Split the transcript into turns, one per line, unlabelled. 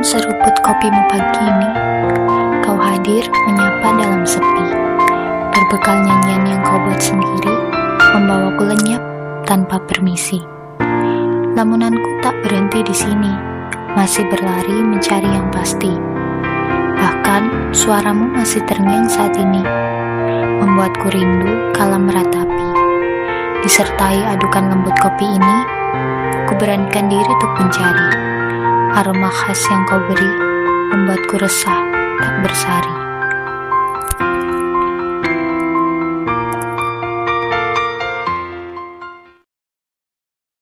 kopimu pagi ini, kau hadir menyapa dalam sepi. Berbekal nyanyian yang kau buat sendiri, membawaku lenyap tanpa permisi. Lamunanku tak berhenti di sini, masih berlari mencari yang pasti. Bahkan suaramu masih terngiang saat ini, membuatku rindu kala meratapi. Disertai adukan lembut kopi ini, ku beranikan diri untuk mencari aroma khas yang kau beri membuatku resah tak bersari.